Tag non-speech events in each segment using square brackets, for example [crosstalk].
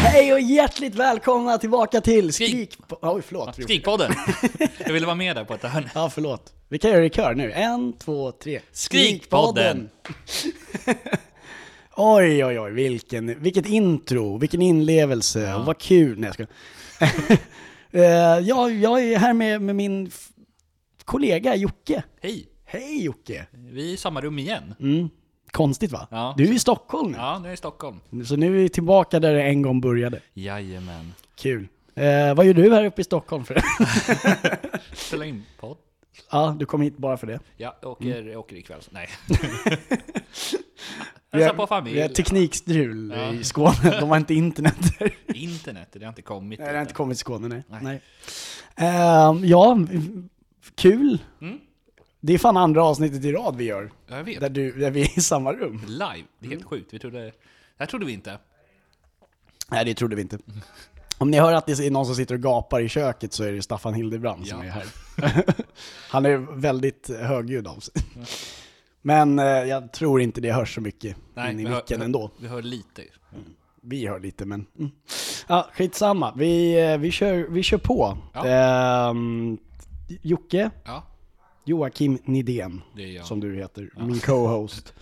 Hej och hjärtligt välkomna tillbaka till Skrik. Skrik... Oj, förlåt. Skrikpodden! [laughs] Jag ville vara med där på ett hörn. Ja, förlåt. Vi kan göra det i kör nu. En, två, tre. Skrikpodden. [laughs] oj, oj, oj, vilken, vilket intro, vilken inlevelse, och vad kul. Nej, jag ska... uh, [laughs] ja, jag är här med, med min kollega Jocke. Hej! Hej Jocke! Vi är i samma rum igen. Mm. Konstigt va? Ja. Du är i Stockholm nu. Ja, nu är jag i Stockholm. Så nu är vi tillbaka där det en gång började. Jajamän. Kul. Eh, vad gör du här uppe i Stockholm för? [laughs] Spela in podd. ja, du kom hit bara för det. Ja, jag åker, jag åker ikväll. Nej. [laughs] Hälsa på familj. vi har teknikstrul Ja. i Skåne, [laughs] de har inte internet. Internet, det har inte kommit. Nej, det har inte kommit till Skåne, nej. Nej. nej. Ehm, ja, kul. Mm. Det är fan andra avsnittet i rad vi gör, Ja, jag vet. där, du, där vi är i samma rum. Live. Det är helt sjukt. Vi trodde... Det här trodde vi inte. Nej, det trodde vi inte. Om ni hör att det är någon som sitter och gapar i köket så är det Staffan Hildebrand som Ja. är här. [laughs] Han är väldigt högljudd av sig. Men eh, jag tror inte det hörs så mycket in i micken ändå. Vi hör lite. Vi hör lite men... Mm. Ja, skitsamma. Vi, eh, vi, kör, vi kör på. Ja. Ehm, Jocke, Ja, Joakim Nidén, som du heter, min co-host.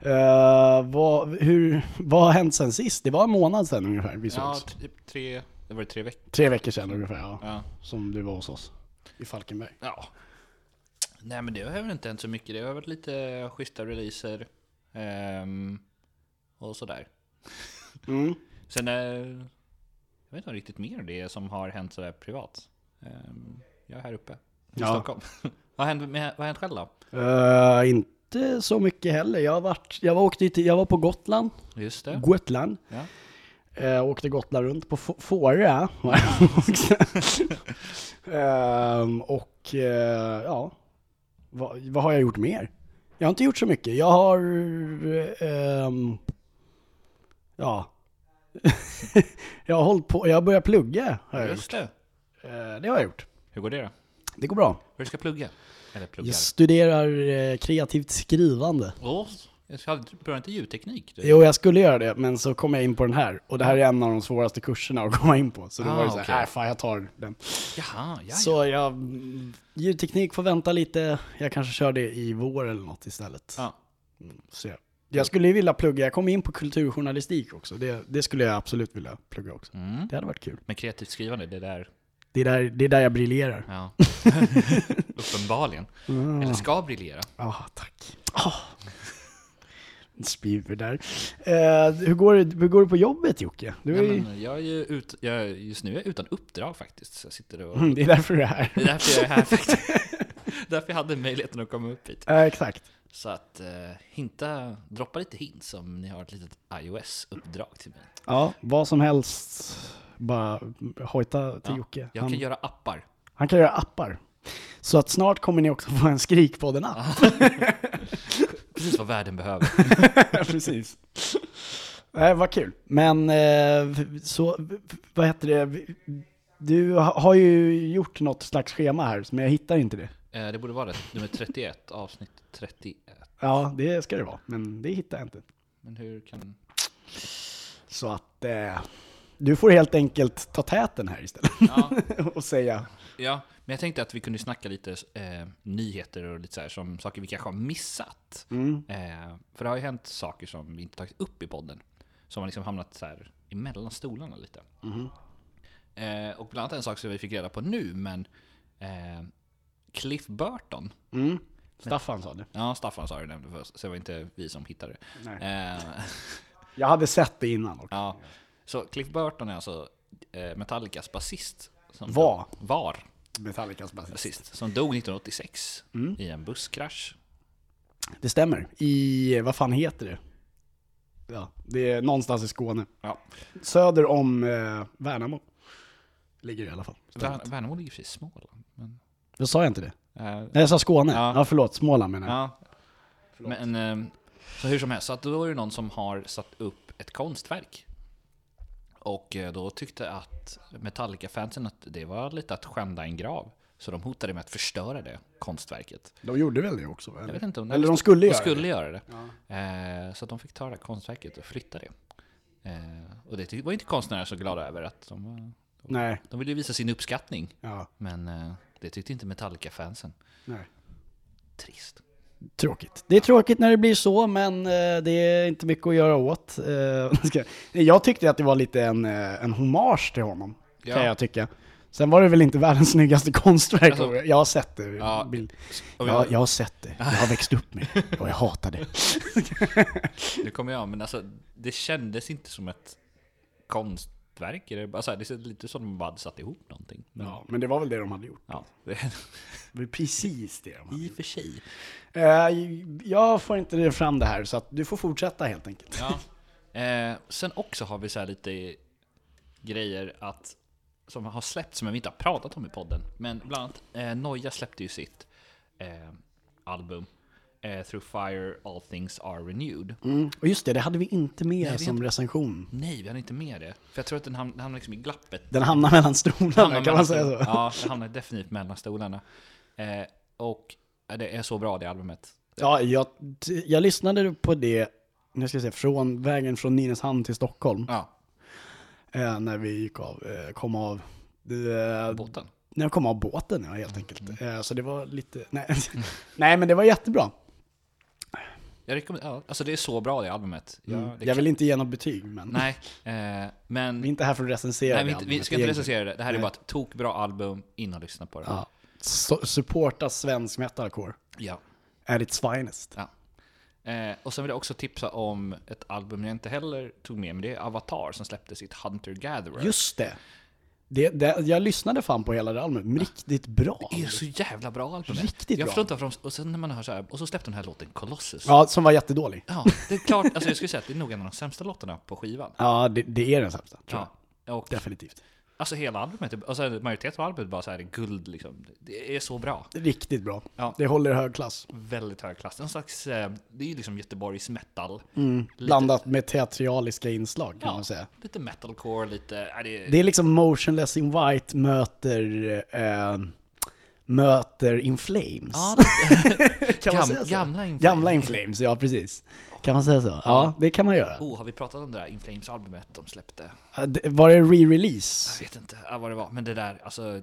Eh, vad, hur, vad har hänt sen sist? Det var en månad sedan ungefär vi Ja, sågs. typ tre... Det var tre veckor. Tre veckor sedan ungefär, ja. Ja. Som du var hos oss i Falkenberg. Ja. Nej men det har väl inte hänt så mycket. Det har varit lite schyssta releaser. ehm, och sådär. Mm. [laughs] Sen, eh, jag vet inte riktigt mer det som har hänt sådär privat. Ehm, jag är här uppe i Ja. Stockholm. [laughs] vad, hänt med, vad hänt själv då? Eh, inte så mycket heller. Jag, varit, jag, var, åkte till, jag var på Gotland, Just det. Gotland. Ja. Eh, åkte Gotland runt på Fårö. [laughs] Ehm, och eh, ja, vad, vad har jag gjort mer? Jag har inte gjort så mycket. Jag har, ehm, ja, [laughs] jag har hållit på, jag har börjat plugga. Har jag Just gjort. det. Det har jag gjort. Hur går det då? Det går bra. Hur ska plugga? Eller pluggar? Jag studerar eh, kreativt skrivande. Åh, jag hade börjat inte ljudteknik. Du. Jo, jag skulle göra det, men så kom jag in på den här. Och det här är en av de svåraste kurserna att [laughs] komma in på. Så då Ah, var det så här, okej. nej fan jag tar den. Jaha, ja, Så jag, mm, ljudteknik får vänta lite. Jag kanske kör det i vår eller något istället. ja. Så jag, jag skulle ju vilja plugga, jag kom in på kulturjournalistik också. Det, det skulle jag absolut vilja plugga också. Mm. Det hade varit kul. Men kreativt skrivande, det där, Det är där, det är där jag briljerar. ja. [laughs] Uppenbarligen. Mm. Eller ska briljera. Ja, tack. Oh. Spyr där. Eh, hur, går det, hur går det på jobbet Jocke? Du är, Ja, ju- jag är ju ut, jag, just nu är jag utan uppdrag faktiskt. Så jag sitter och... Mm, det är därför du är här. Det är därför jag är här faktiskt. [laughs] därför jag hade möjligheten att komma upp hit. Ja, exakt. Så att eh, hinta, droppa lite hints om ni har ett litet iOS-uppdrag till mig. Ja, vad som helst. Bara hojta till Ja, Jocke. Jag Han, kan göra appar. han kan göra appar. Så att snart kommer ni också få en Skrikpodden-app. [laughs] Precis vad världen behöver. [laughs] Precis. Nej, vad kul. Men eh, så, vad heter det? Du ha- har ju gjort något slags schema här, men jag hittar inte det. Eh, det borde vara det. Nummer 31, avsnitt 31. Ja, det ska det vara, men det hittar jag inte. Men hur kan... Så att eh, du får helt enkelt ta täten här istället Ja, [laughs] och säga. ja, men jag tänkte att vi kunde snacka lite eh, nyheter och lite så här som saker vi kanske har missat. Mm. Eh, för det har ju hänt saker som vi inte tagit upp i podden. Som har liksom hamnat så här emellan stolarna lite. Mhm. Eh, och bland annat en sak som vi fick reda på nu, men eh, Cliff Burton. Mm. Staffan sa det. Ja, Staffan sa det först, så det var inte vi som hittade det. Eh, [laughs] Jag hade sett det innan också. ja. Så Cliff Burton är alltså eh, Metallicas basist. Var. Var Metallicas basist. Som dog 1986 Mm. i en busskrasch. Det stämmer. I, vad fan heter det? Ja, det är någonstans i Skåne. Ja. Söder om eh, Värnamo. ligger det i alla fall. Vär- Värnamo ligger sig i Småland. Men, Då sa jag inte det. eh, Nej, jag sa Skåne. Ja, Ja. förlåt. Småland menar jag. ja. Men, eh, så hur som helst, så att då är det någon som har satt upp ett konstverk. Och eh, då tyckte att Metallica-fansen att det var lite att skända en grav. Så de hotade med att förstöra det konstverket. De gjorde väl det också? Eller, Jag vet inte om eller de skulle de göra skulle det. göra det. Eh, så att de fick ta det här konstverket och flytta det. Eh, och det var inte konstnärer så glada över att de, Nej. de ville visa sin uppskattning. Ja, Men det tyckte inte Metallica-fansen. Trist. Tråkigt. Det är tråkigt när det blir så, men eh, det är inte mycket att göra åt. Eh, [laughs] jag tyckte att det var lite en, eh, en hommage till honom, kan Ja. jag tycka. Sen var det väl inte världens [laughs] snyggaste konstverk. Alltså- jag har sett det. Ja, jag, jag har sett det. Jag har växt upp med det och jag hatar det. [laughs] Nu kommer jag, men alltså det kändes inte som ett konstverk. Eller, alltså, det ser lite som de bara hade satt ihop någonting. Men, Ja, men det var väl det de hade gjort. ja, det, Det var precis det de hade I och för sig. Eh, Jag får inte fram det här, så du får fortsätta helt enkelt. Ja. Eh, sen också har vi så här lite grejer att, som har släppts som vi inte har pratat om i podden. Men bland annat eh, Noja släppte ju sitt eh, album eh, Through Fire All Things Are Renewed. Mm. Och just det, det hade vi inte med vi som hade- recension. Nej, vi hade inte med det. För jag tror att den ham- den hamnar liksom i glappet. Den hamnar mellan stolarna, Hamnar kan mellan man säga så? Ja, den hamnar definitivt mellan stolarna. Eh, och det är så bra det albumet. Ja, jag, jag lyssnade på det, nu ska jag säga, från vägen från Nynäshamn till Stockholm. Ja, Eh, när vi gick av, eh, kom av, eh, båten. när jag kom av båten ja, helt enkelt. Eh, så det var lite, nej, [laughs] nej men det var jättebra. Jag rekommenderar, ja, alltså det är så bra det albumet. Ja, Mm. det Jag vill inte ge något betyg, men Nej, eh, men... vi är inte här för att recensera Nej, vi, inte, vi ska inte recensera det. Det här är Nej. bara ett tokbra album, in och lyssna på det. Ja. Supporta svensk metalcore Ja. at its finest. ja. Eh, och sen vill jag också tipsa om ett album jag inte heller tog med, men det är Avatar som släppte sitt Hunter Gatherer. Just det. Det, det. Jag lyssnade fan på hela det albumet, riktigt bra. Det är så jävla bra album. Riktigt jag bra. förstår inte och sen när man hör så här, och så släppte de den här låten Colossus. Ja, som var jättedålig. Ja, det är klart, alltså jag skulle säga att det är nog en av de sämsta låtarna på skivan. Ja, det, det är den sämsta, tror jag. Ja, och Definitivt. Alltså hela albumet, alltså majoriteten av albumet bara så här är guld liksom. Det är så bra. Riktigt bra. Ja. Det håller hög klass. Väldigt hög klass. En slags, eh, det är ju liksom Göteborgs metal. Blandat med teatraliska inslag kan Ja. man säga. Lite metalcore, lite... Är det, Det är liksom Motionless in White möter, eh, möter In Flames. ja, [laughs] kan man gam, säga så? gamla In Gamla In Flames, ja precis. Kan man säga så? Ja, det kan man göra. Oh, har vi pratat om det där In Flames-albumet de släppte? Var det re-release? Jag vet inte ja, vad det var, men det där, alltså...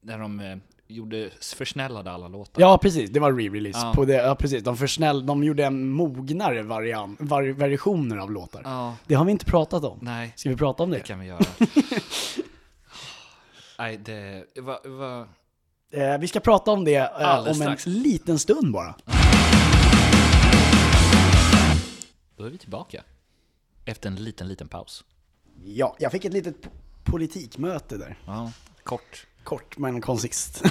När de eh, gjorde, försnällade alla låtar. Ja, precis. Det var re-release. Ja. På det, ja, precis. De, försnäll, de gjorde en mognare variant, var, versioner av låtar. Ja, Det har vi inte pratat om. nej, Ska vi prata om det? det kan vi göra. [laughs] nej, det var... var Eh, vi ska prata om det eh, om strax. en liten stund bara. då är vi tillbaka. Efter en liten, liten paus. Ja, jag fick ett litet po- politikmöte där. Ja, kort. Kort men koncist.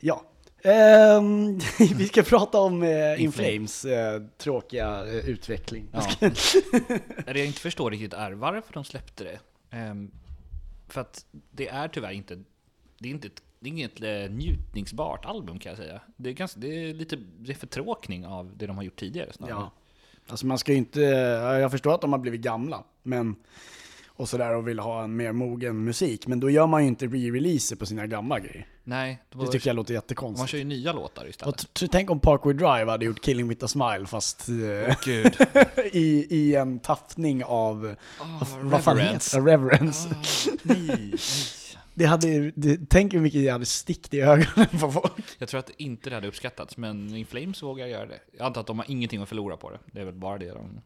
Ja. [laughs] Ehm, [laughs] vi ska prata om eh, In In Flames eh, tråkiga eh, utveckling. Ja. Det [laughs] jag inte förstår riktigt är varför de släppte det. Ehm, för att det är tyvärr inte, det är inte ett, det är inget eh, njutningsbart album kan jag säga. Det är, ganska, det är lite det är förtråkning av det de har gjort tidigare snarare. Ja. Alltså man ska inte, ja, jag förstår att de har blivit gamla, men och sådär och vill ha en mer mogen musik, men då gör man ju inte re-releaser på sina gamla grejer. Nej, Det tycker jag låter man jättekonstigt. kör ju nya låtar Och istället. t- tänk om Parkway Drive hade gjort Killing with a Smile fast Gud. [laughs] i, i en tappning av, Oh, vad fan heter det? Reverence. nej, nej. Det hade, det, tänk hur mycket det hade stickt i ögonen på folk. Jag tror att inte det hade uppskattats, men In Flames vågar göra det. Jag antar att de har ingenting att förlora på det. Det är väl bara det de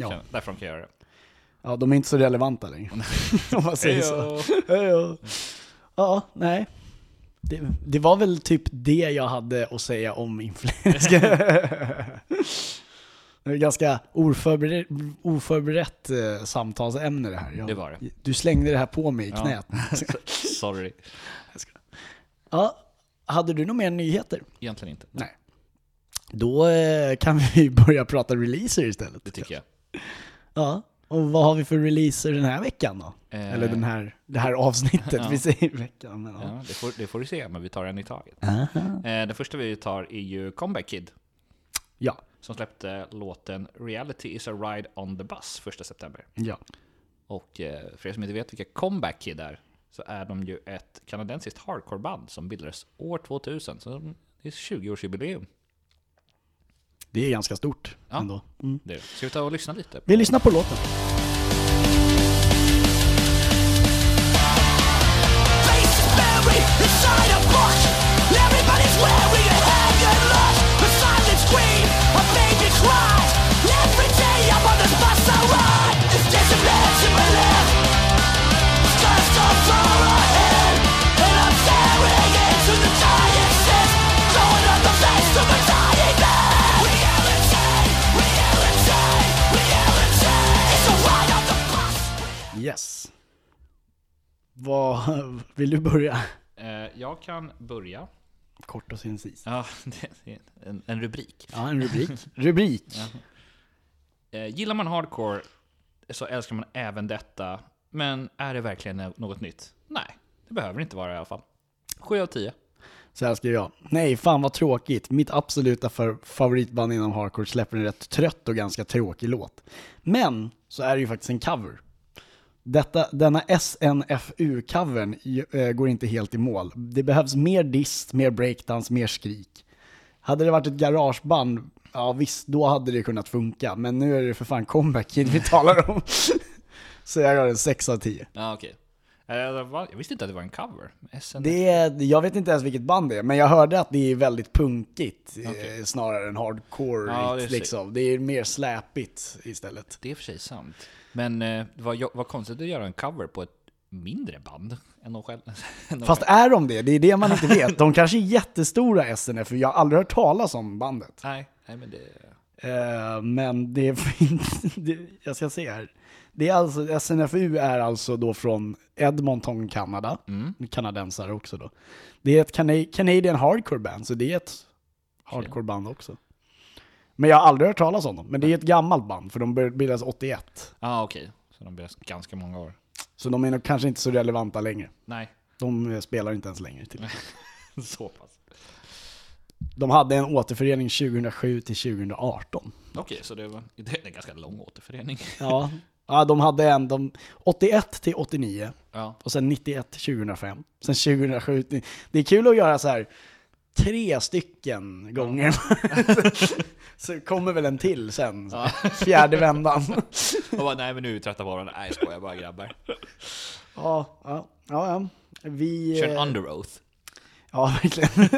Ja, känner. Därför de kan göra det. ja de är inte så relevanta längre. [laughs] Om man säger så. Hejdå. Ja, nej. Det, det var väl typ det jag hade att säga om influenska. [laughs] [laughs] det är ganska oförberett, oförberett eh, samtalsämne det här. Jag, Det var det. Du slängde det här på mig i Ja. knät. [laughs] Sorry. ja, hade du några mer nyheter? Egentligen inte. Nej. Då eh, kan vi [laughs] börja prata releaser istället. Det tycker jag. Ja, Och vad har vi för releaser den här veckan då? Eh, Eller den här, det här avsnittet, ja. vi säger veckan. Men, ja. Ja, det, får, det får du se, men vi tar en i taget. Eh, det första vi tar är ju Comeback Kid, ja, som släppte låten Reality is a ride on the bus 1 september. ja. Och eh, för er som inte vet vilka Comeback Kid är, så är de ju ett kanadensiskt hardcoreband som bildades år 2000. Så det är 20-årsjubileum. Det är ganska stort Ja. ändå. Mm. Det. Ska vi ta och lyssna lite? Vi lyssnar på låten. Faces buried inside a book. Everybody's wearing a Yes. [laughs] Vill du börja? Eh, jag kan börja. Kort och sincis. Ja, [laughs] det är en, en rubrik. Ja, en rubrik. Rubrik. [laughs] Eh, gillar man hardcore så älskar man även detta. Men är det verkligen något nytt? Nej, det behöver inte vara i alla fall. 7 av 10. Så här skriver jag. Nej, fan vad tråkigt. Mitt absoluta favoritband inom hardcore släpper en rätt trött och ganska tråkig låt. Men, så är det ju faktiskt en cover. Detta, denna SNFU-covern äh, går inte helt i mål. Det behövs mer dist, mer breakdance, mer skrik. Hade det varit ett garageband, ja visst, då hade det kunnat funka. Men nu är det för fan comeback kid vi [laughs] talar om. [laughs] Så jag gör en 6 av 10. Ja, okej. Eh? Jag visste inte att det var en cover. Det är, jag vet inte ens vilket band det är, men jag hörde att det är väldigt punkigt eh, snarare än hardcore. Ja, det är liksom. Det är mer släpigt istället. Det är för sig sant. Men eh, var, var konstigt att göra en cover på ett mindre band [laughs] än de själva. Fast är de det? Det är det man inte vet. De kanske är jättestora SNF, för jag har aldrig hört talas om bandet. Nej, nej men det... Eh, men det finns, [laughs] det, jag ska se här. Det är alltså, SNFU är alltså då från Edmonton, Kanada. Kanadensare också då. Det är ett Cana- Canadian hardcore band, så det är ett hardcore band också. Men jag har aldrig hört talas om dem. Men det är ett gammalt band, för de bildas 81. Ja, ah, okej. Så de blev ganska många år. Så de är nog kanske inte så relevanta längre. Nej, De eh, spelar inte ens längre till. [laughs] så pass. De hade en återförening 2007 till 2018. Okej, så det var det är en ganska lång återförening. Ja, ja de hade en, de, 81 till 89. Ja, Och sen 91 till 2005. Sen 2007 till, Det är kul att göra så här tre stycken gånger. [laughs] [laughs] så kommer väl en till sen. så Fjärde vändan. [laughs] och bara, nej men nu är vi trötta på varandra. Nej, jag skojar bara grabbar. ja, ja, ja, ja. Vi... Kör en eh, under oath. Ja, [laughs] verkligen.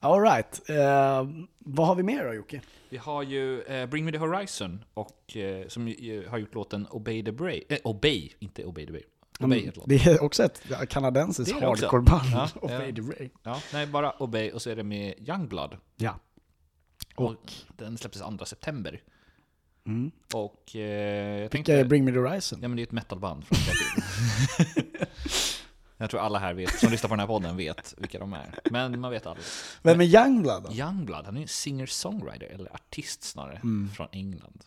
All right. Eh, vad har vi mer då Jocke? Vi har ju eh, Bring Me The Horizon, och, eh, som ju, har gjort låten Obey The Brave. Eh, Obey, inte Obey The Brave. Obey heter låten. Det är också ett kanadensiskt hardcore-band. Ja, och ja. Fade Ray. Ja, nej, bara Obey och så är det med Youngblood. Ja. Och den släpptes 2 september. Mm. Och eh, jag tänkte... är Bring Me The Horizon? Ja men det är ett metalband från. [laughs] Jag tror alla här vet, som lyssnar på den här podden vet vilka de är. Men man vet aldrig. Vem är Youngblood då? Youngblood, han är en singer-songwriter, eller artist snarare, från England.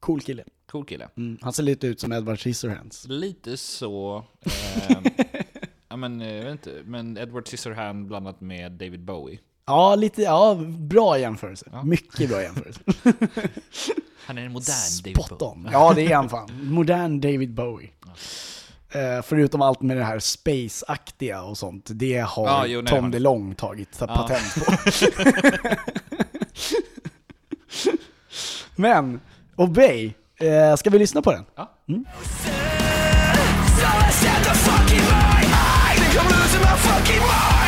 Cool kille. Cool kille. Mm. Han ser lite ut som Edward Scissorhands. Lite så... [laughs] Eh, ja men, eh, jag vet inte, men Edward Scissorhand blandat med David Bowie. Ja, lite, ja, bra jämförelse. Ja. Mycket bra jämförelse. [laughs] Han är en modern David Spot Bowie. on. Ja, det är han fan. Modern David Bowie. Eh, förutom allt med det här space-aktiga och sånt. Det har Ja, jo, nej, Tom han- DeLong tagit patent på. [laughs] Men, Obey. Eh, ska vi lyssna på den? Ja. So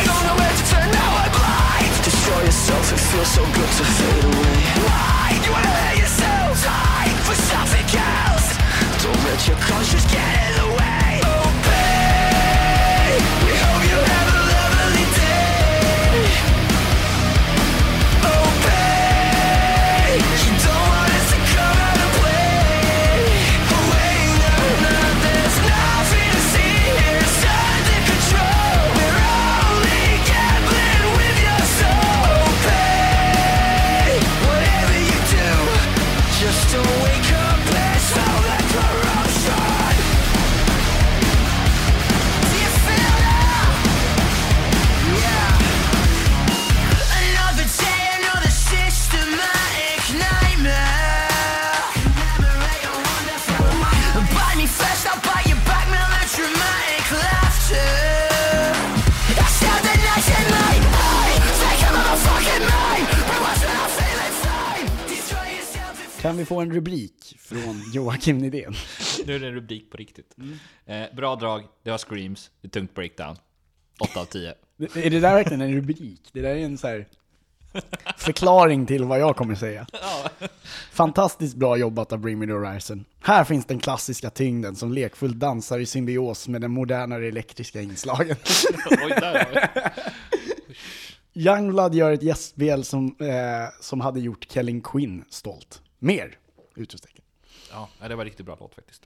Yourself, it feels so good to fade away Why? You wanna hurt yourself? Time for something else Don't let your conscience get in the way Joakim Nydén? Nu är det en rubrik på riktigt. Eh, bra drag, det var screams, det är tungt breakdown. 8 av 10. Är det där verkligen en rubrik? Det där är en så här förklaring till vad jag kommer säga. Fantastiskt bra jobbat av Bring Me The Horizon. Här finns den klassiska tyngden som lekfullt dansar i symbios med den modernare elektriska inslagen. [laughs] Oj, där. Youngblood gör ett gästspel som, eh, som hade gjort Kellen Quinn stolt. Mer! Utropstecken. Ja, ja, det var riktigt bra låt faktiskt.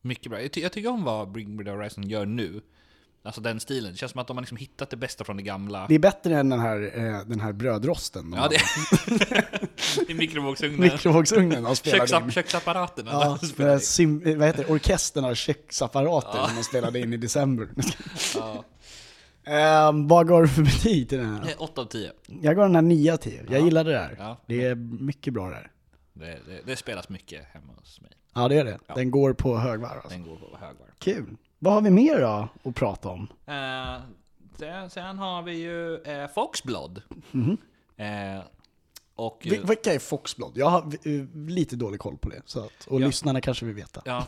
Mycket bra. Jag, ty- jag tycker om vad Bring Me The Horizon gör nu. Alltså den stilen. Det känns som att de har liksom hittat det bästa från det gamla. Det är bättre än den här, eh, den här brödrosten. de Ja, det [laughs] I mikrovågsugnen. Mikrovågsugnen de spelade Köksapp, in. köksapparaterna. Ja, in. sim, vad heter det? Orkestern av köksapparater som de spelade in i december. [laughs] Ja. Ehm, vad gav du för betyg till den här? Eh, 8 av 10. Jag gav den här 9 av 10. Jag gillade det här. Ja. Det är mycket bra där. Det, det, det spelas mycket hemma hos mig. Ja, det är det. Den går på högvarv alltså. Den går på högvarv. Kul. Vad har vi mer då att prata om? Eh, sen, sen har vi ju eh, Foxblood. Eh, och... Vi- Vilka är Foxblad? Jag har eh, lite dålig koll på det. Så att, och Ja. lyssnarna kanske vill veta. Ja.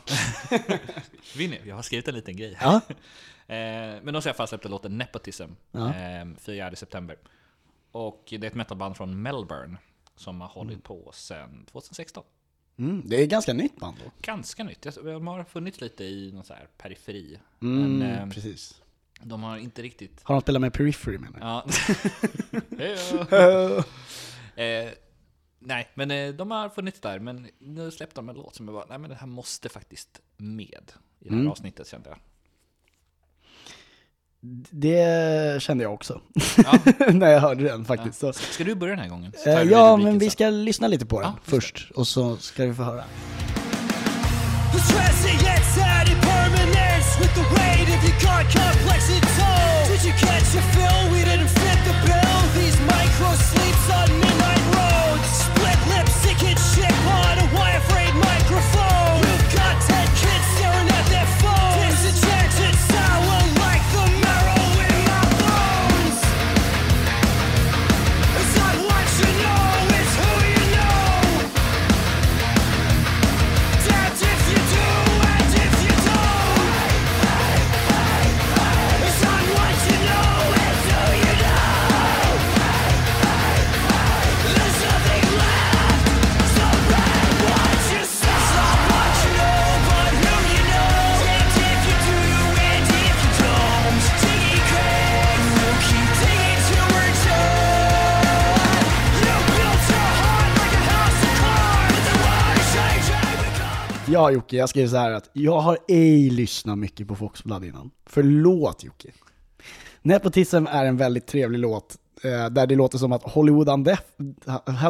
[laughs] Vinny, jag har skrivit en liten grej. Ja. [laughs] Eh, men de fall släppt låten Nepotism Ja. eh, 4 september. Och det är ett metalband från Melbourne som har hållit på sedan 2016. Mm, det är ganska nytt band då. Ganska nytt. Jag- De har funnits lite i någon så här periferi. Mm, Men eh, precis. de har inte riktigt... Har de spelat med Periphery menar du? Ja. [laughs] Eh, nej, men eh, de har funnits där. Men nu släppte de en låt som jag bara, nej men det här måste faktiskt med i det här Mm. avsnittet kände jag. Det kände jag också. Ja. [laughs] När jag hörde den faktiskt. Så. Ska du börja den här gången? Eh, ja, men vi sen. ska lyssna lite på den Ja, först. Och så ska vi få höra. With the weight of your God complex in tow. Did you catch your fill? We didn't Ja Jocke, jag skriver så här att jag har ej lyssnat mycket på Foxblood innan. Förlåt Jocke. Nepotism är en väldigt trevlig låt eh, där det låter som att Hollywood Undead,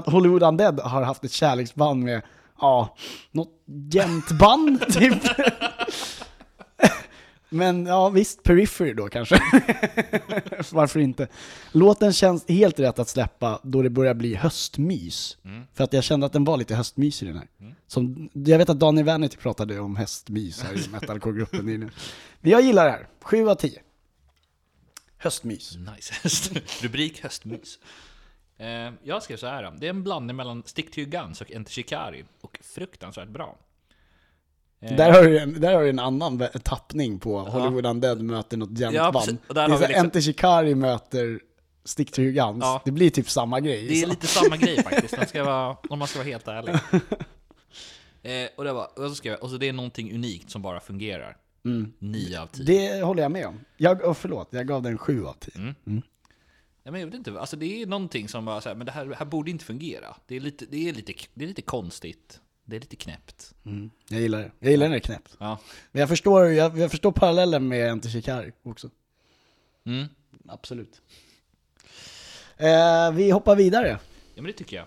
Hollywood Undead har haft ett kärleksband med, ja, något jämtband [laughs] typ. Men ja, visst, Periphery då kanske. [laughs] Varför inte? Låten känns helt rätt att släppa då det börjar bli höstmys. För att jag kände att den var lite höstmysig den här. Som, jag vet att Daniel Vanity pratade om höstmys här i metalcore-gruppen. Men jag gillar det här. 7 av 10. Höstmys. Nice. Rubrik höstmys. Eh, jag skrev så här. Det är en blandning mellan Stick to your guns och Enter Shikari. Och fruktansvärt bra. Eh, Där har du en, där har du en annan tappning på Hollywood Undead möter något Ja, jämtband. där det är liksom- Enter Shikari möter Stick to guns. Ja. Det blir typ samma grej. Det är så. lite samma grej [laughs] faktiskt, om, ska vara, om man ska vara helt ärlig. [laughs] Eh, och, det var, och, så skrev jag, och så det är någonting unikt som bara fungerar. 9 av 10. Det håller jag med om. Jag, oh, förlåt, jag gav den 7 av 10. Ja, men jag vet inte, alltså det är någonting som bara så här, men det här, här borde inte fungera. Det är, lite, det, är lite, det är lite konstigt. Det är lite knäppt. Jag gillar det. Jag gillar när det är knäppt. Ja. Men jag förstår, jag, jag förstår parallellen med Enter Shikari också. Mm. Absolut. Eh, vi hoppar vidare. Ja men det tycker jag.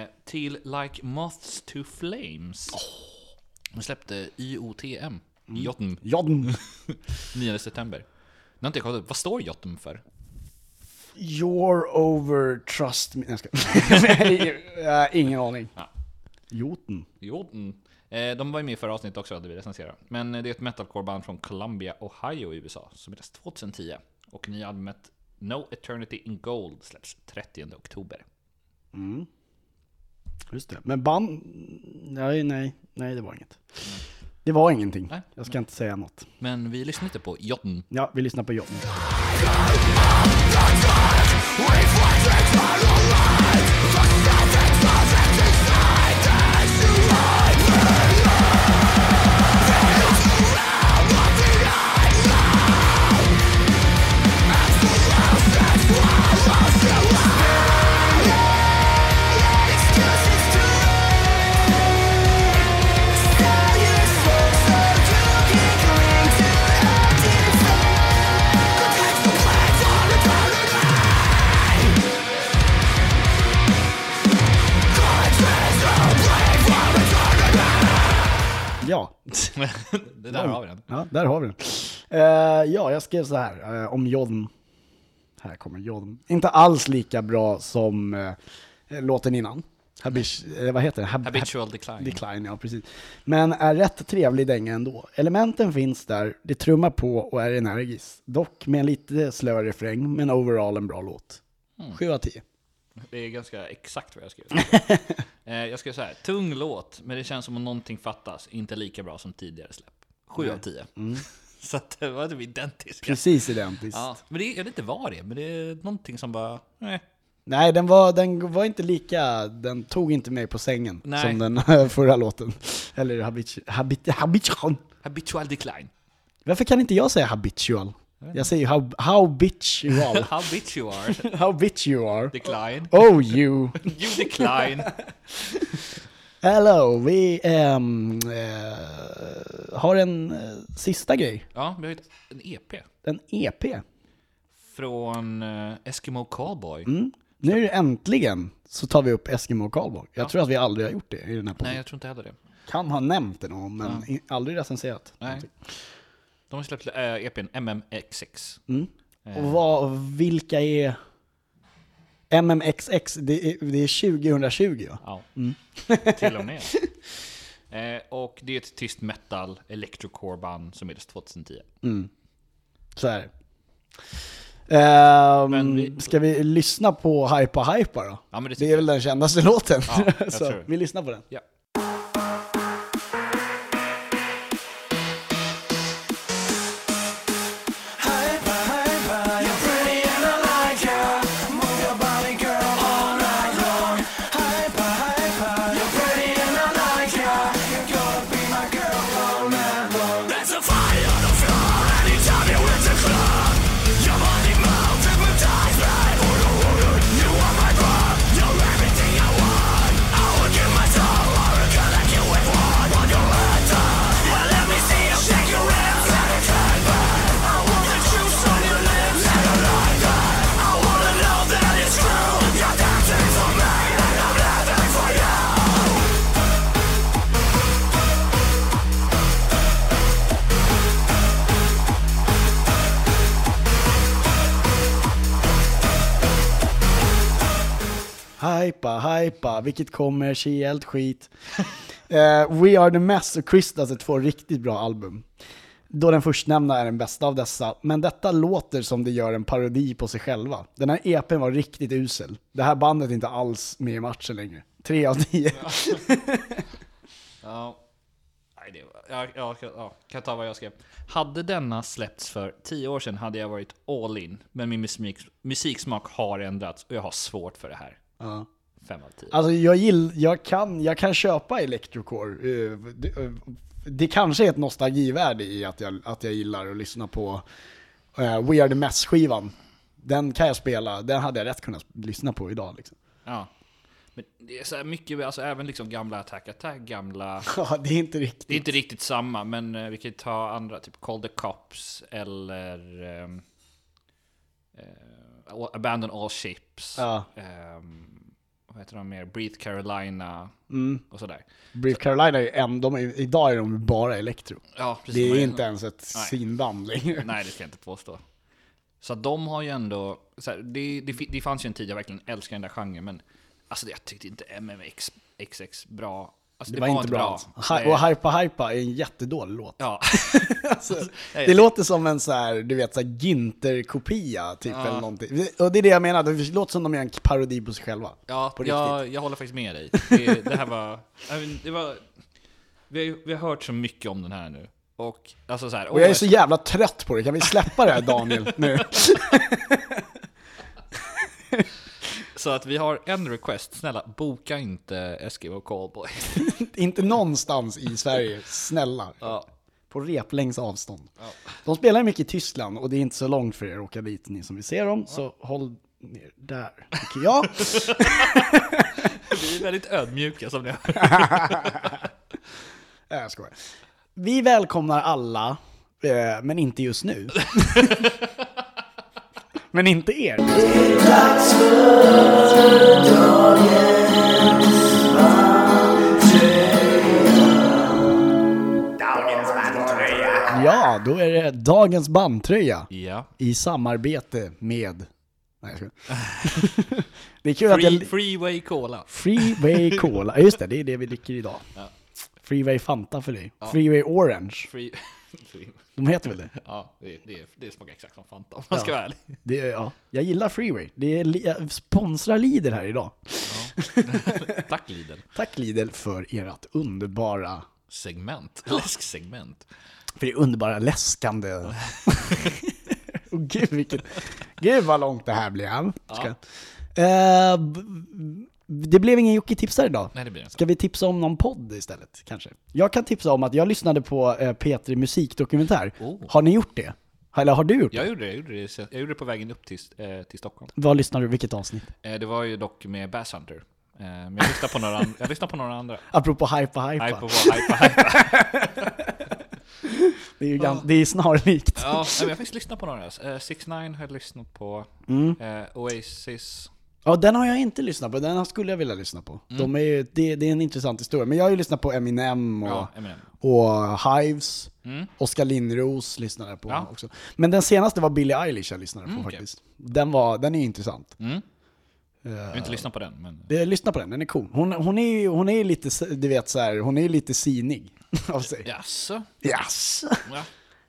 Eh, till Like Moths to Flames. De släppte IOTM. Jotm. Jodn. 9 september. Nu har inte jag kollat upp, vad står Jotm för? You're over trust me. Nej, jag ska. [laughs] Nej, Ingen aning. Ja. Jotn. Jotm. Eh, de var ju med i förra avsnittet också, hade vi recenserat. Men eh, det är ett metalcore-band från Columbia, Ohio i USA, som släpptes 2010. Och nya albumet No Eternity in Gold släpps 30 oktober. Just det. Men band... Nej, nej, nej det var inget. Det var ingenting. Nej. Jag ska inte säga något. Men vi lyssnar lite på Jotn. Ja, vi lyssnar på John. Ja. [laughs] det där har vi den. Ja, där har vi den. Eh, ja, jag skrev så här eh, om John. Här kommer John. Inte alls lika bra som eh, låten innan. Habit, vad heter det? Hab- Habitual decline. Decline, ja precis. Men är rätt trevlig dänga ändå. Elementen finns där, det trummar på och är energiskt. Dock med en lite slöare refräng, men overall en bra låt. Mm. 7 av 10. Det är ganska exakt vad jag skrev. [laughs] eh, jag skrev så här, tung låt, men det känns som om någonting fattas. Inte lika bra som tidigare släpp. 7 av 10. [laughs] så att det var typ identiskt. Precis identiskt. Ja, men det, jag vet inte vad det är, men det är någonting som bara... Eh. Nej, den var, den var inte lika, den tog inte mig på sängen Nej. som den förra låten. Eller habit, habit, habitual. Habitual decline. Varför kan inte jag säga habitual? Jag säger how, how bitch you [laughs] are. How bitch you are. [laughs] how bitch you are. Decline. Oh you. [laughs] You decline. Hello, vi ehm, eh, har en eh, sista grej. Ja, vi har ett- en EP. En EP. Från eh, Eskimo Callboy. Mm. Nu äntligen så tar vi upp Eskimo Callboy. Jag tror att vi aldrig har gjort det i den här podden. Nej, jag tror inte heller det. Kan ha nämnt det någon, men i- aldrig recenserat. Nej. De har släppt äh, EPn MMX6. Mm. Eh, Och vad, vilka är MMXX? Det är, det är 2020 va? Ja, Mm. [laughs] till och med. [laughs] Eh, och det är ett tyst metal electrocore band som bildades 2010. Så är det. Ehm, Men vi- Ska vi lyssna på Hypa Hypa då? Ja, det Det är väl den kändaste [laughs] låten? Ja, så vi lyssnar på den. Ja. Hypa, hypa, vilket kommersiellt skit. [laughs] Eh, We Are The Mess och Christas är två riktigt bra album. Då den förstnämnda är den bästa av dessa, men detta låter som det gör en parodi på sig själva. Den här EPn var riktigt usel. Det här bandet är inte alls med i matchen längre. Tre av tio. Ja. [laughs] Nej, det var, ja, ja, ja, kan jag ta vad jag skrev? Hade denna släppts för 10 år sedan hade jag varit all in. Men min musik, musiksmak har ändrats och jag har svårt för det här. Ja. 5 av 10. Alltså jag, gill, jag, kan, jag kan köpa Electrocore. Eh, Det, eh, det kanske är ett nostalgivärde i att jag, att jag gillar att lyssna på We Are The Mess-skivan. Den kan jag spela, den hade jag rätt kunnat lyssna på idag liksom. Ja. Men det är så här mycket, alltså även liksom gamla Attack Attack, gamla... [laughs] Ja, det är inte riktigt. Det är inte riktigt samma, men eh, vi kan ju ta andra, typ Call the Cops eller... ehm, eh, Abandon All Ships. Ja. ehm, vad heter de mer? Breathe Carolina Mm. och sådär. Brief Carolina är ju en, de är, idag är de bara elektro. Ja, precis. Det De är inte ens ett Nej. svinband längre. Nej, det ska jag inte påstå. Så de har ju ändå... Så här, det, det, det fanns ju en tid jag verkligen älskade den där genren, men alltså jag tyckte inte MMX XX bra Alltså, det, var, inte bra. Hi- Det- Och Hypa Hypa är en jättedålig låt. Ja. [laughs] Alltså, det låter som en så här, du vet, så här Ginter-kopia typ eller någonting. Och det är det jag menar, det låter som de gör en parodi på sig själva. Ja, På jag, jag håller faktiskt med dig. [laughs] Det, det här var... Det var vi, har, vi har hört så mycket om den här nu. Och alltså så här, Och jag är så jävla trött på det, kan vi släppa det här Daniel nu? [laughs] så att vi har en request. Snälla, boka inte Eskimo Callboy. [laughs] Inte någonstans i Sverige, snälla. Ja. På replängds avstånd. De spelar mycket i Tyskland och det är inte så långt för er att åka dit, ni som vill se dem. Så håll ner där, tycker jag. [laughs] Vi är väldigt ödmjuka som ni hör. [laughs] Jag skojar. Vi välkomnar alla, eh, men inte just nu. Men inte er. Ja, då är det dagens bandtröja Ja. i samarbete med... Nej, jag skojar. [laughs] Det är kul att Free, jag... freeway Cola. Freeway Cola, Ja, just det, det är det vi dricker idag. Ja. Freeway Fanta för dig. Freeway Orange, free. [laughs] [laughs] de heter väl det? Ja, det, det, det smakar exakt som Fanta om man ska vara ärlig. det ja. Jag gillar Freeway. Det är, li- jag sponsrar Lidl här idag. [laughs] Tack Lidl. Tack Lidl för ert underbara, Segment. Läsksegment. för det underbara läskande. [laughs] Och gud vilket, gud vad långt det här blev. Ska. Eh, b- det blev ingen Jocke tipsar idag. Nej, det blir inte. Ska vi tipsa om någon podd istället kanske? Jag kan tipsa om att jag lyssnade på eh, Petri musikdokumentär. Oh. Har ni gjort det? Eller har du gjort det? Jag gjorde det, jag gjorde det, jag gjorde det på vägen upp till, eh, till Stockholm. Vad lyssnar du, vilket avsnitt? Eh, det var ju dock med Bass Hunter. Eh, men jag lyssnade på några, an- jag lyssnade på några andra. [laughs] Apropå hypa hypa. Hype och hype, hype. [laughs] Det är ju gans, det är snarlikt. Ja, men jag har faktiskt lyssnat på några. Eh, 6 9 har jag lyssnat på. Mm. Eh, Oasis. Ja, den har jag inte lyssnat på, den skulle jag vilja lyssna på. Mm. De är det, det är en intressant historia, men jag har ju lyssnat på Eminem och, Ja, Eminem. och Hives, Mm. Oskar Lindros lyssnade jag på Ja. också. Men den senaste var Billie Eilish jag lyssnade på Mm, faktiskt. Den, var, den är intressant. Mm. Eh, Jag har inte lyssnat på den, men... lyssna på den, den är cool. Hon, hon är hon är lite, du vet så här, hon är lite sinig [laughs] av sig. Jaså? Yes. Ja.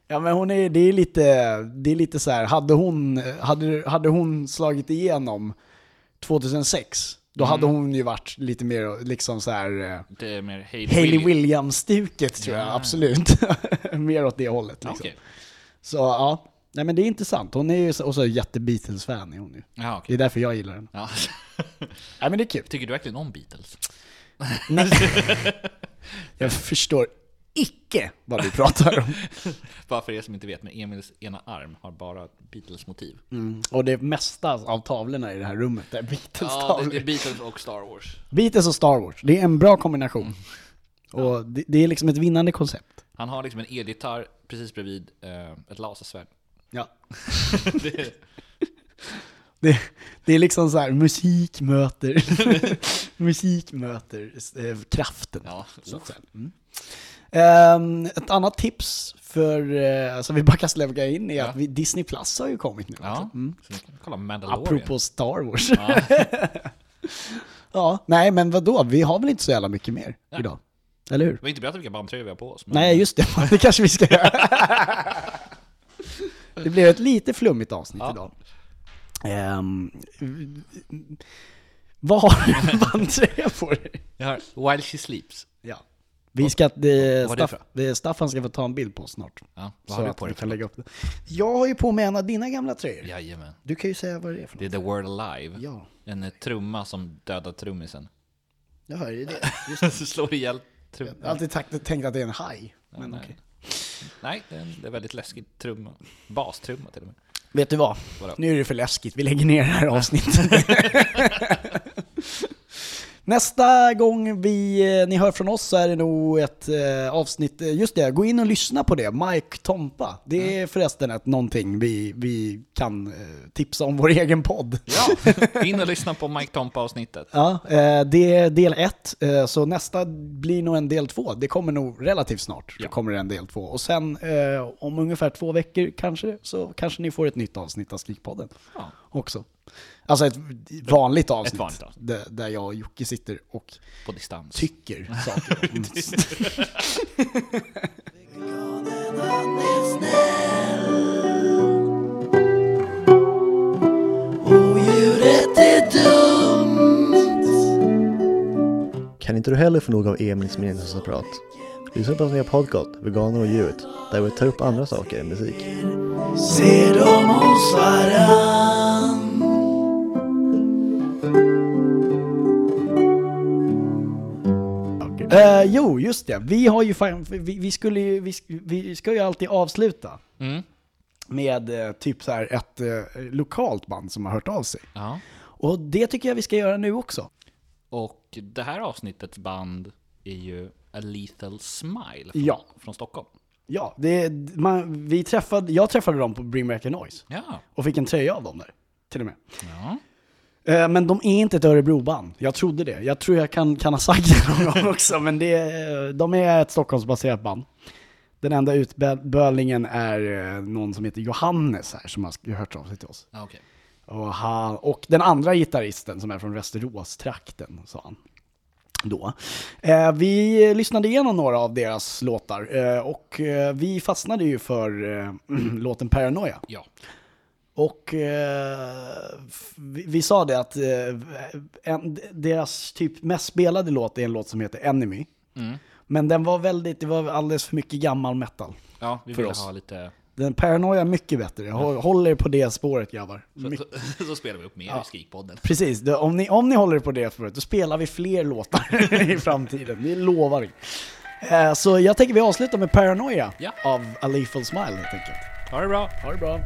Ja men hon är, det är lite, det är lite så här, hade hon, hade, hade hon slagit igenom 2006, då hade Mm. hon ju varit lite mer liksom så här eh, Det är mer Hailey Williams. Williams-stuket tror jag, Ja. absolut. [laughs] mer åt det hållet liksom. Okej. Så ja, nej men det är intressant. Hon är ju så- också jätte-Beatles-fan är hon ju. Ja, Det är därför jag gillar den. Ja. Nej men det är kul. Tycker du verkligen om Beatles? Nej. [laughs] jag förstår icke vad du pratar om. [laughs] Bara för er som inte vet, men Emils ena arm har bara Beatles-motiv. Mm. Och det mesta av tavlorna i det här rummet är Ja, det, Beatles-tavlor. är Beatles och Star Wars. Beatles och Star Wars, det är en bra kombination. Och det, det är liksom ett vinnande koncept. Han har liksom en elgitarr precis bredvid eh, ett lasersvärd. Ja. [laughs] Det, [laughs] Det, det är liksom så här, musik möter, musik möter eh, kraften. ja, Så Ehm, ett annat tips för, som vi bara kan släppa in är Ja. att vi, Disney Plus har ju kommit nu. ja. Mm. Kolla Mandalorian. Apropå Star Wars. Ja. [laughs] ja, nej men vadå, vi har väl inte så jävla mycket mer Nej. idag? Eller hur? Vi har inte berättat vilka bandtröjor vi har på oss. Men Nej, just det. [laughs] Det kanske vi ska göra. [laughs] Det blev ett lite flummigt avsnitt Ja. idag. Ehm, vad har du för bandtröja på dig? Jag har While She Sleeps. Ja. Vi ska, det, det Staff, det, Staffan ska få ta en bild på oss snart. Ja, vad Så har du på dig? kan lägga upp det. Jag har ju på mig en av dina gamla tröjor. Jajamän. Du kan ju säga vad det är för Det är något. The World Alive. Ja, En eh, trumma som dödar trummisen. jag hör ju det. [laughs] Slår ihjäl Jag har trumman. alltid tänkt, tänkt att det är en haj. Men nej. okej. Nej, det är en det är väldigt läskig trumma. Bastrumma till och med. Vet du vad? Vadå? Nu är det för läskigt, vi lägger ner det här avsnittet. [laughs] [laughs] Nästa gång vi, eh, ni hör från oss så är det nog ett eh, avsnitt, eh, just det, gå in och lyssna på det, Mike Tompa. Det är förresten ett någonting vi, vi kan eh, tipsa om vår [laughs] egen podd. Ja, in och lyssna på Mike Tompa-avsnittet. Ja, eh, det är del ett, eh, så nästa blir nog en del två. Det kommer nog relativt snart, Ja. kommer det en del två. Och sen om ungefär två veckor kanske, så kanske ni får ett nytt avsnitt av Skrikpodden Ja. också. Alltså ett vanligt avsnitt. vanligt avsnitt. Där, där jag och Jocke sitter och På distans. tycker [laughs] saker. Kan inte du heller få nog av Emils meningslösa prat? Lyssna på nya podcast, Veganer och djuret, där vi tar upp andra saker än musik. Eh, jo, just det. Vi har ju fan, vi, vi skulle ju, vi, sk- vi ska ju alltid avsluta Mm. med eh, typ så här ett eh, lokalt band som har hört av sig. Ja. Och det tycker jag vi ska göra nu också. Och det här avsnittets band är ju A Lethal Smile från, Ja. från Stockholm. Ja, det, man, vi träffade, jag träffade dem på Bring Back a Noise Ja. och fick en tröja av dem där, till och med. ja. Eh, Men de är inte ett Örebroband. Jag trodde det. Jag tror jag kan, kan ha sagt det någon gång [laughs] också, men det, de är ett Stockholmsbaserat band. Den enda utbölingen är eh, någon som heter Johannes här, som har hört av sig till oss. ja okej. Och, han, och den andra gitarristen som är från Västerås-trakten, sa han. Då. Eh, vi lyssnade igenom några av deras låtar eh, och eh, vi fastnade ju för eh, [clears throat] låten Paranoia. Ja. Och eh, vi, vi sa det att eh, en, deras typ mest spelade låt är en låt som heter Enemy. Mm. Men den var väldigt, det var alldeles för mycket gammal metal. Ja, vi För vill oss. ha lite... Den Paranoia är mycket bättre. Jag hå- håller på det spåret grabbar. Så, Mycket. så, [laughs] så spelar vi upp mer i Skrikpodden. Precis, det, om, ni, om ni håller på det spåret, då spelar vi fler låtar [laughs] i framtiden. Vi lovar. Eh, så jag tänker vi avslutar med Paranoia Ja. av A Lethal Smile helt enkelt. Ha det bra! Ha det bra.